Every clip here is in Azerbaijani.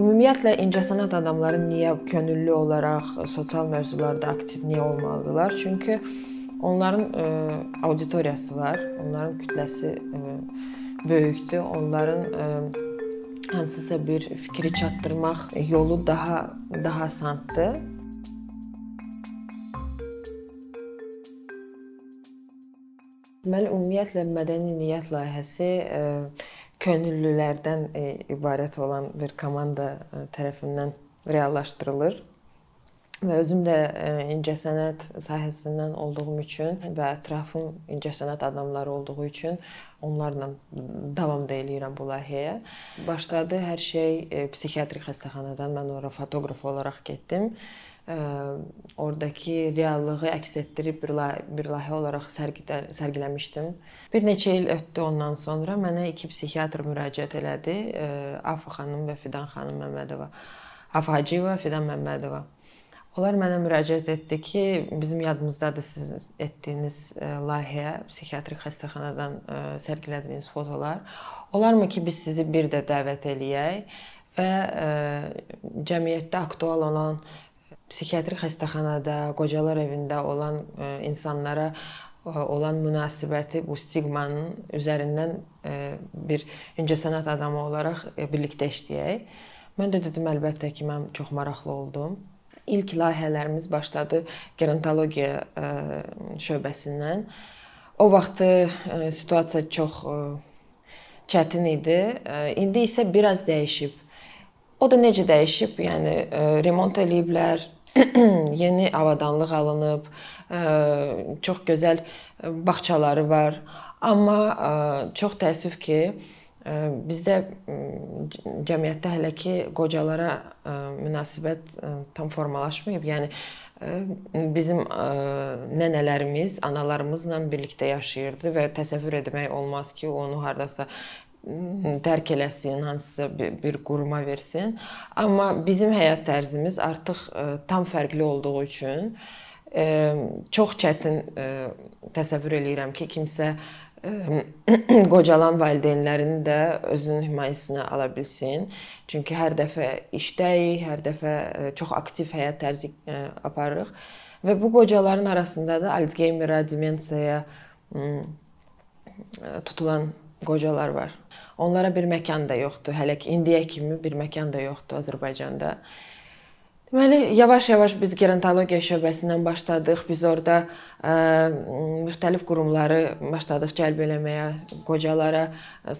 Ümumiyyətlə incəsənət adamları niyə könüllü olaraq sosial mövzularda aktiv niyə olmalıdırlar? Çünki onların ə, e, auditoriyası var, onların kütləsi ə, e, böyükdür, onların ə, e, hansısa bir fikri çatdırmaq yolu daha daha asandır. Deməli, ümumiyyətlə mədəni niyyət layihəsi ə, könüllülərdən e, ibarət olan bir komanda e, tərəfindən reallaşdırılır. Və özüm də e, incəsənət sahəsindən olduğum üçün və ətrafım incəsənət adamları olduğu üçün onlarla davam da eləyirəm bu layihəyə. Başladı hər şey psixiatrik xəstəxanadan. Mən ora fotoqraf olaraq getdim oradakı reallığı əks etdirib bir layihə, bir layihə olaraq sərgidə, sərgiləmişdim. Bir neçə il ötdü ondan sonra mənə iki psixiatr müraciət elədi. Afa xanım və Fidan xanım Məmmədova. Afa Hacıyeva, Fidan Məmmədova. Onlar mənə müraciət etdi ki, bizim yadımızdadır siz etdiyiniz layihəyə, psixiatrik xəstəxanadan sərgilədiyiniz fotolar. Olarmı ki, biz sizi bir də dəvət eləyək və cəmiyyətdə aktual olan psixiatri xəstəxanada, qocalar evində olan e, insanlara e, olan münasibəti bu stigmanın üzərindən e, bir incəsənət adamı olaraq birlikdə işləyək. Mən də dedim əlbəttə ki, mən çox maraqlı oldum. İlk layihələrimiz başladı gerontologiya şöbəsindən. O vaxt situasiya çox çətin idi. İndi isə biraz dəyişib. O da necə dəyişib? Yəni remont eləyiblər, yeni avadanlıq alınıb, çox gözəl bağçaları var. Amma çox təəssüf ki, bizdə cəmiyyətdə hələ ki qocalara münasibət tam formalaşmayıb. Yəni bizim nənələrimiz, analarımızla birlikdə yaşayırdı və təsəvvür etmək olmaz ki, onu hardasa tərk eləsin, hansısa bir, bir quruma versin. Amma bizim həyat tərzimiz artıq ə, e, tam fərqli olduğu üçün ə, e, çox çətin ə, e, təsəvvür eləyirəm ki, kimsə ə, qocalan valideynlərini də özünün himayəsinə ala bilsin. Çünki hər dəfə işdəyik, hər dəfə çox aktiv həyat tərzi ə, aparırıq və bu qocaların arasında da Alzheimer, demensiyaya tutulan qocalar var. Onlara bir məkan da yoxdur. Hələ ki indiyə kimi bir məkan da yoxdur Azərbaycanda. Deməli, yavaş-yavaş biz gerontologiya şöbəsindən başladıq. Biz orada ə, müxtəlif qurumları başladıq cəlb eləməyə, qocalara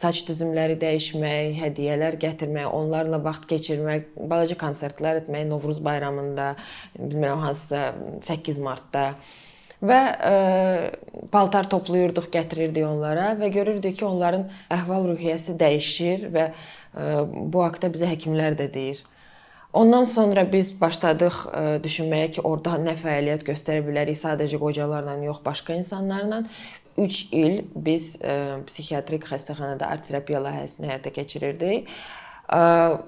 saç düzümləri dəyişmək, hədiyyələr gətirmək, onlarla vaxt keçirmək, balaca konsertlər etmək Novruz bayramında, bilmirəm hansısa 8 martda və ə, e, paltar toplayırdıq, gətirirdik onlara və görürdük ki, onların əhval-ruhiyyəsi dəyişir və ə, e, bu haqqda bizə həkimlər də deyir. Ondan sonra biz başladıq ə, e, düşünməyə ki, orada nə fəaliyyət göstərə bilərik, sadəcə qocalarla yox, başqa insanlarla. 3 il biz ə, psixiatrik xəstəxanada art terapiya layihəsini həyata keçirirdik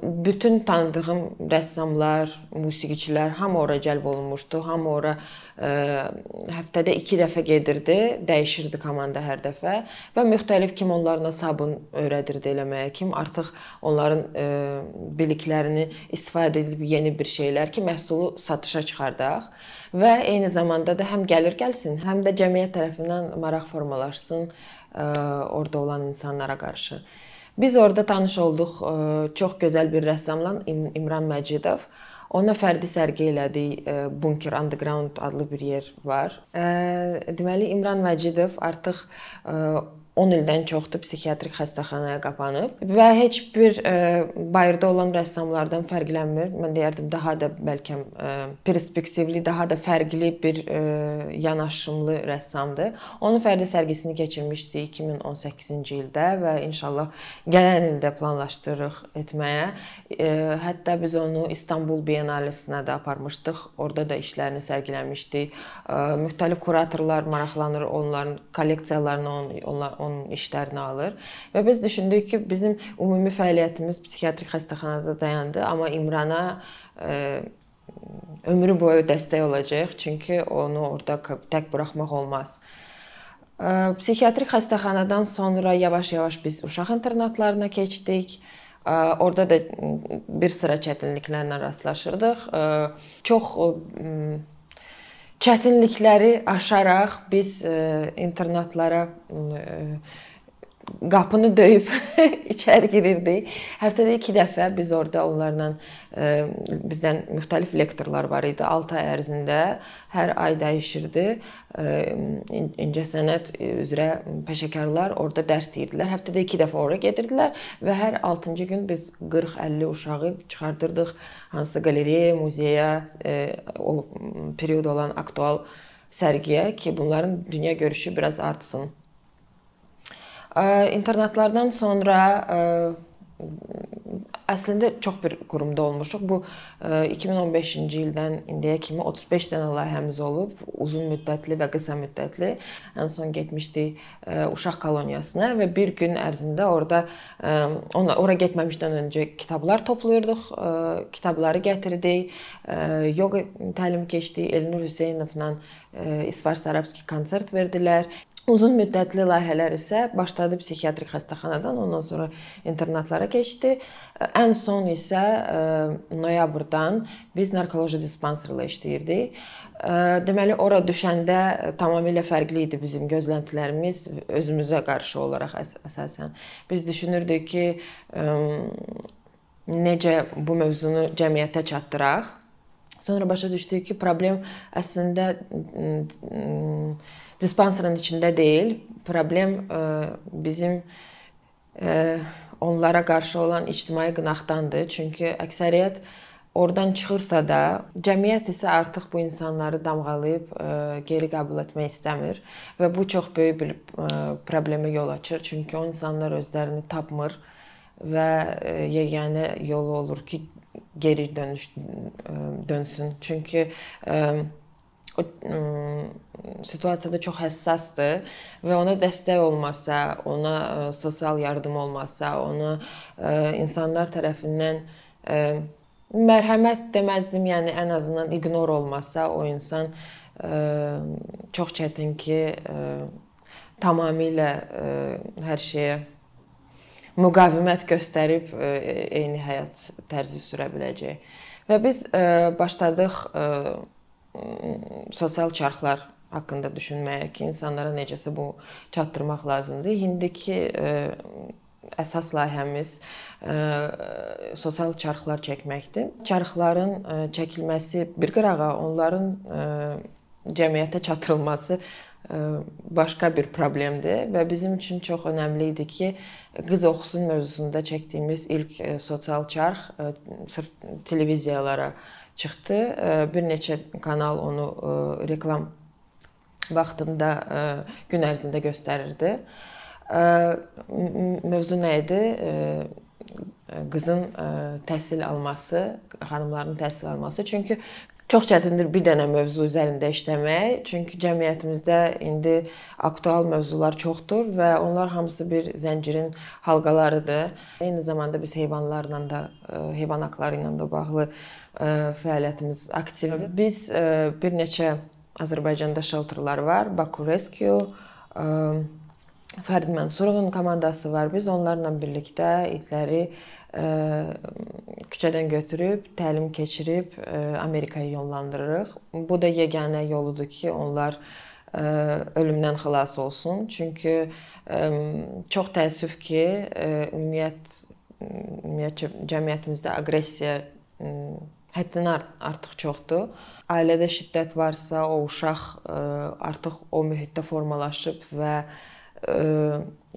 bütün tanıdığım rəssamlar, musiqiçilər hamı ora cəlb olunmuşdu. Hamı ora həftədə 2 dəfə gedirdi, dəyişirdi komanda hər dəfə və müxtəlif kim onlarla sabun öyrədirdi eləməyə, kim artıq onların biliklərini istifadə edib yeni bir şeylər ki, məhsulu satışa çıxardaq və eyni zamanda da həm gəlir gəlsin, həm də cəmiyyət tərəfindən maraq formalaşsın orada olan insanlara qarşı. Biz orada tanış olduq e, çox gözəl bir rəssamla İmran Məcidov. Ona fərdi sərgi elədik. E, Bunker Underground adlı bir yer var. E, deməli İmran Məcidov artıq 10 ildən çoxdur psixiatrik xəstəxanaya qapanıb və heç bir ə, e, bayırda olan rəssamlardan fərqlənmir. Mən deyərdim daha da bəlkə ə, e, perspektivli, daha da fərqli bir ə, e, yanaşımlı rəssamdır. Onun fərdi sərgisini keçirmişdi 2018-ci ildə və inşallah gələn ildə planlaşdırırıq etməyə. Ə, hətta biz onu İstanbul Biennalesinə də aparmışdıq. Orada da işlərini sərgiləmişdik. Ə, müxtəlif kuratorlar maraqlanır onların kolleksiyalarına, onlar onun işlərini alır və biz düşündük ki, bizim ümumi fəaliyyətimiz psixiatrik xəstəxanada dayandı, amma İmrana ə, e, ömrü boyu dəstək olacaq, çünki onu orada tək buraxmaq olmaz. E, psixiatrik xəstəxanadan sonra yavaş-yavaş biz uşaq internatlarına keçdik. Orada da bir sıra çətinliklərlə rastlaşırdıq. Çox çətinlikləri aşaraq biz internatlara qapını döyüb içəri girirdik. Həftədə 2 dəfə biz orada onlarla ə, e, bizdən müxtəlif lektorlar var idi 6 ay ərzində. Hər ay dəyişirdi. E, incəsənət üzrə peşəkarlar orada dərs deyirdilər. Həftədə 2 dəfə ora gedirdilər və hər 6-cı gün biz 40-50 uşağı çıxardırdıq hansı qalereyaya, muzeyə, ə, e, o period olan aktual sərgiyə ki, bunların dünya görüşü biraz artsın. İnternatlardan sonra əslində çox bir qurumda olmuşuq. Bu 2015-ci ildən indiyə kimi 35 dənə layihəmiz olub, uzun müddətli və qısa müddətli. Ən son getmişdik uşaq koloniyasına və bir gün ərzində orada ona ora getməmişdən öncə kitablar toplayırdıq, kitabları gətirdik. Yoga təlim keçdik. Elnur Hüseynovla İsvar Sarabski konsert verdilər. Uzun müddətli layihələr isə başladı psixiatrik xəstəxanadan, ondan sonra internatlara keçdi. Ən son isə e, noyabrdan biz narkoloji dispanserlə işləyirdik. E, deməli ora düşəndə tamamilə fərqli idi bizim gözləntilərimiz özümüzə qarşı olaraq əsasən. Biz düşünürdük ki, e, necə bu mövzunu cəmiyyətə çatdıraq. Sonra başa düşdük ki, problem əslində dispanserin içində deyil. Problem e, bizim e, onlara qarşı olan ictimai qınaqdandır. Çünki əksəriyyət oradan çıxırsa da, cəmiyyət isə artıq bu insanları damğalayıb e, geri qəbul etmək istəmir və bu çox böyük bir problemə yol açır. Çünki o insanlar özlərini tapmır və ə, yeganə yolu olur ki, geri dönüş ə, dönsün. Çünki ə, o situasiyada çox həssasdır və ona dəstək olmasa, ona sosial yardım olmasa, ona insanlar tərəfindən mərhəmət deməzdim, yəni ən azından ignor olmasa, o insan çox çətin ki, tamamilə hər şeyə müqavimət göstərib ə, eyni həyat tərzi sürə biləcək. Və biz ə, başladıq ə, sosial çarxlar haqqında düşünməyə ki, insanlara necəsə bu çatdırmaq lazımdır. İndiki əsas layihəmiz ə, sosial çarxlar çəkməkdir. Çarxların ə, çəkilməsi bir qırağa, onların ə, cəmiyyətə çatdırılması başqa bir problemdir və bizim üçün çox önəmli idi ki, qız oxusun mövzusunda çəkdiyimiz ilk sosial çarx sırf televiziyalara çıxdı. Bir neçə kanal onu reklam vaxtında gün ərzində göstərirdi. Mövzu nə idi? Qızın təhsil alması, xanımların təhsil alması. Çünki Çox çətindir bir dənə mövzu üzərində işləmək, çünki cəmiyyətimizdə indi aktual mövzular çoxdur və onlar hamısı bir zəncirin halqalarıdır. Eyni zamanda biz heyvanlarla da, e, heyvan haqqları ilə də bağlı e, fəaliyyətimiz aktivdir. Biz e, bir neçə Azərbaycanda shelterlar var, Baku Rescue, Fərid Mənsurovun komandası var. Biz onlarla birlikdə itləri küçədən götürüb, təlim keçirib Amerikaya yollandırırıq. Bu da yeganə yoludur ki, onlar ölümdən xilas olsun. Çünki çox təəssüf ki, ümumiyyət ümumiyyətcə cəmiyyətimizdə aqressiya həddindən artıq çoxdur. Ailədə şiddət varsa, o uşaq artıq o mühitdə formalaşıb və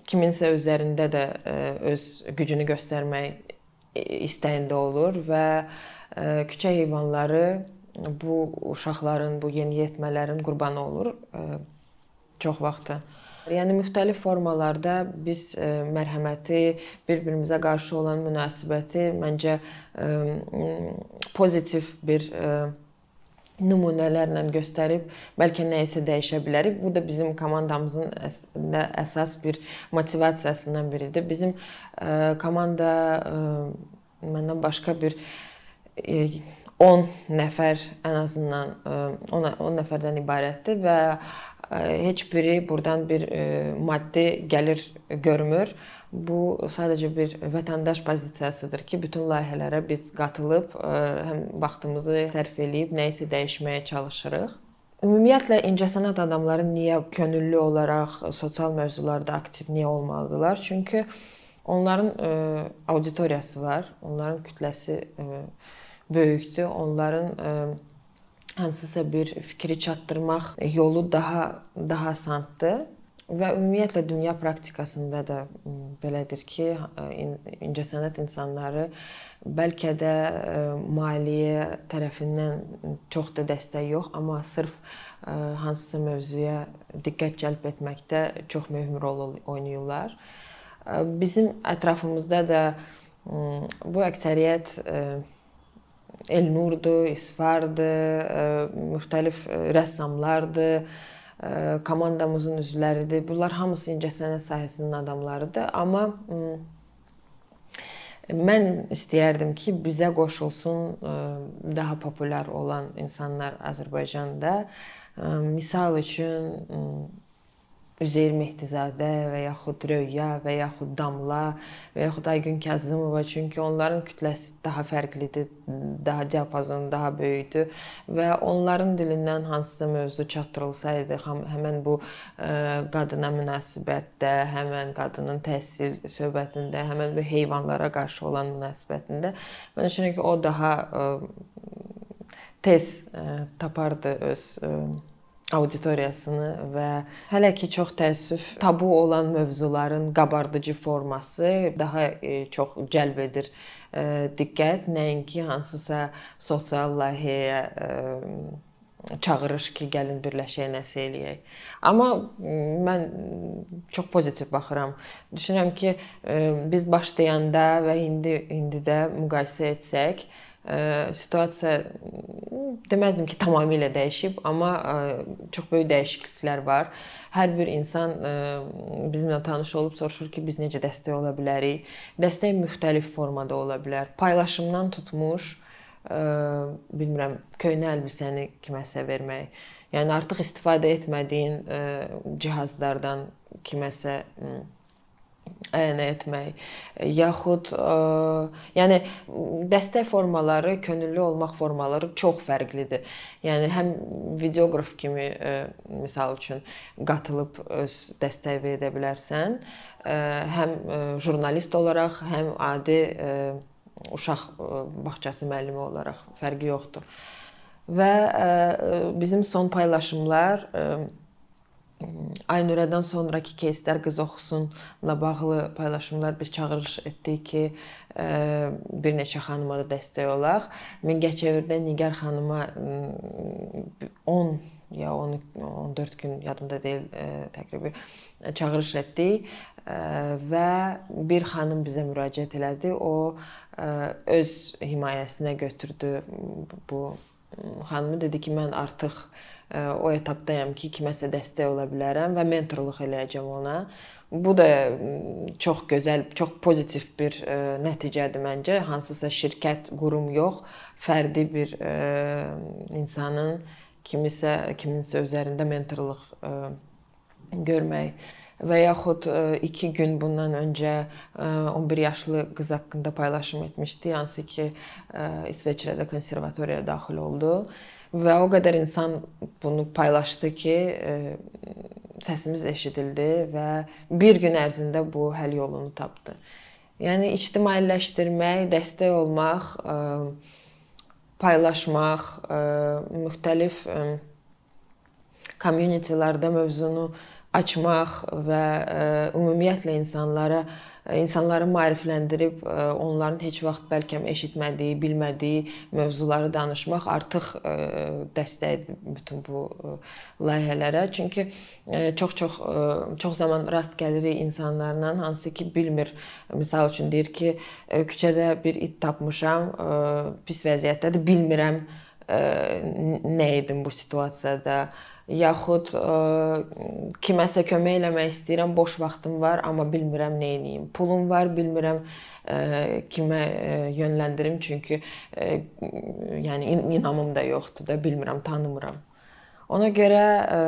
kiminsə üzərində də öz gücünü göstərmək istəyində olur və küçə heyvanları bu uşaqların, bu yeniyetmələrin qurbanı olur çox vaxtı. Yəni müxtəlif formalarda biz mərhəməti, bir-birimizə qarşı olan münasibəti məncə pozitiv bir nümunələrlə göstərib bəlkə nə isə dəyişə bilərik. Bu da bizim komandamızın əslində əsas bir motivasiyasından biridir. Bizim ə, komanda ə, məndən başqa bir ə, 10 nəfər ən azından 10 10 nəfərdən ibarətdir və heç biri burdan bir maddi gəlir görmür. Bu sadəcə bir vətəndaş pozisiyasıdır ki, bütün layihələrə biz qatılıb həm vaxtımızı sərf eləyib nə isə dəyişməyə çalışırıq. Ümumiyyətlə incəsənət adamları niyə könüllü olaraq sosial mövzularda aktiv niyə olmalıdırlar? Çünki onların ə, auditoriyası var, onların kütləsi ə, böyükdür. Onların ə, hansısa bir fikri çatdırmaq yolu daha daha asandır. Və ümumiyyətlə dünya praktikasında da belədir ki, incəsənət insanları bəlkə də maliyyə tərəfindən çox da dəstək yox, amma sırf hansısa mövzuya diqqət cəlb etməkdə çox mühüm rol oynayırlar. Bizim ətrafımızda da bu əksəriyyət Elnurdur, İsfardır, müxtəlif rəssamlardır komandamızın üzvləridir. Bunlar hamısı incəsənət sahəsinin adamlarıdır, amma mən istəyərdim ki, bizə qoşulsun daha populyar olan insanlar Azərbaycanda. Misal üçün Üzeyir Mehdizadə və yaxud Röya və yaxud Damla və yaxud Aygün Kazımova çünki onların kütləsi daha fərqlidir, daha diapazonu daha böyükdür və onların dilindən hansısa mövzu çatdırılsaydı, həmin bu ə, qadına münasibətdə, həmin qadının təhsil söhbətində, həmin bu heyvanlara qarşı olan münasibətində mən düşünürəm ki, o daha ə, tez ə, tapardı öz ə, auditoriyasını və hələ ki çox təəssüf tabu olan mövzuların qabardıcı forması daha e, çox cəlb edir e, diqqət, nəinki hansısa sosial layihəyə e, çağırış ki, gəlin birləşək nəsə eləyək. Amma mən çox pozitiv baxıram. Düşünürəm ki, biz başlayanda və indi indidə müqayisə etsək, situasiya deməzdim ki, tamamilə dəyişib, amma çox böyük dəyişikliklər var. Hər bir insan bizimlə tanış olub soruşur ki, biz necə dəstək ola bilərik? Dəstək müxtəlif formada ola bilər. Paylaşımdan tutmuş, bilmirəm, köhnə əlbisəni kiməsə vermək. Yəni artıq istifadə etmədiyin cihazlardan kiməsə əyənə etmək, yaxud ə, yəni dəstək formaları, könüllü olmaq formaları çox fərqlidir. Yəni həm videoqraf kimi ə, misal üçün qatılıb öz dəstəyi edə bilərsən, ə, həm ə, jurnalist olaraq, həm adi ə, uşaq bağçası müəllimi olaraq fərqi yoxdur. Və ə, bizim son paylaşımlar ə, Aynurədən sonrakı keyslər qız oxusunla bağlı paylaşımlar biz çağırış etdik ki, bir neçə xanıma da dəstək olaq. Mingəçevirdə Nigar xanıma 10 ya 10 14 gün yadımda deyil təqribi çağırış etdik və bir xanım bizə müraciət elədi. O öz himayəsinə götürdü bu xanımı dedi ki, mən artıq o etapdayam ki, kiməsə dəstək ola bilərəm və mentorluq eləyəcəm ona. Bu da çox gözəl, çox pozitiv bir nəticədir məncə. Hansısa şirkət, qurum yox, fərdi bir insanın kimisə kiminsə üzərində mentorluq görmək və yaxud 2 gün bundan öncə 11 yaşlı qız haqqında paylaşım etmişdi, hansı ki İsveçrədə konservatoriyaya daxil oldu və o qədər insan bunu paylaşdı ki, səsimiz eşidildi və bir gün ərzində bu həll yolunu tapdı. Yəni ictimailəşdirmək, dəstək olmaq, paylaşmaq, müxtəlif community-lərdə mövzunu açmaq və ümumiyyətlə insanlara insanları maarifləndirib onların heç vaxt bəlkə eşitmədiyi, bilmədiyi mövzuları danışmaq artıq dəstəkdir bütün bu layihələrə. Çünki çox-çox çox zaman rast gəlirik insanlarla hansı ki bilmir. Məsəl üçün deyir ki, küçədə bir it tapmışam, pis vəziyyətdədir, bilmirəm nə edim bu situasiyada yaxud ə, kiməsə kömək eləmək istəyirəm, boş vaxtım var, amma bilmirəm nə edeyim. Pulum var, bilmirəm ə, kimə ə, yönləndirim, çünki ə, yəni in inamım da yoxdur da, bilmirəm, tanımıram. Ona görə ə,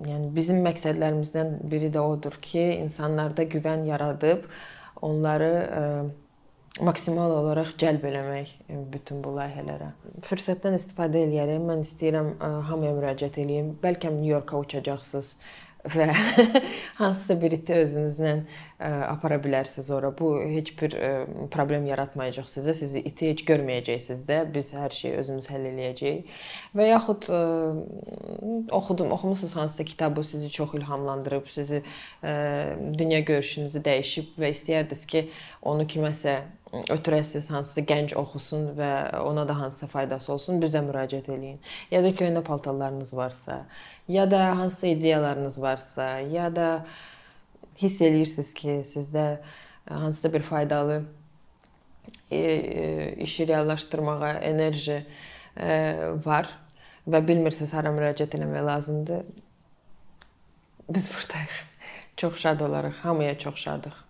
Yəni bizim məqsədlərimizdən biri də odur ki, insanlarda güvən yaradıb onları ə, maksimal olaraq cəlb eləmək bütün bu layihələrə. Fürsətdən istifadə eləyərək mən istəyirəm hamıya müraciət eləyim. Bəlkə Nyu-Yorka uçacaqsınız və hansısa bir iti özünüzlə e, apara bilərsiniz ora. Bu heç bir e, problem yaratmayacaq sizə. Sizi iti heç görməyəcəksiniz də. Biz hər şeyi özümüz həll eləyəcəyik. Və yaxud ə, e, oxudum, oxumusunuz hansısa kitabı sizi çox ilhamlandırıb, sizi ə, dünya görüşünüzü dəyişib və istəyərdiniz ki, onu kiməsə ötürəsiz, hansısa gənc oxusun və ona da hansısa faydası olsun, bizə müraciət eləyin. Ya da köhnə paltarlarınız varsa, ya da hansısa ideyalarınız varsa, ya da hiss eləyirsiniz ki, sizdə hansısa bir faydalı e, e, işi reallaşdırmağa enerji e, var və bilmirsiniz hara müraciət etmək lazımdır. Biz burdayıq. Çox şad olarıq. Hamıya çox şadıq.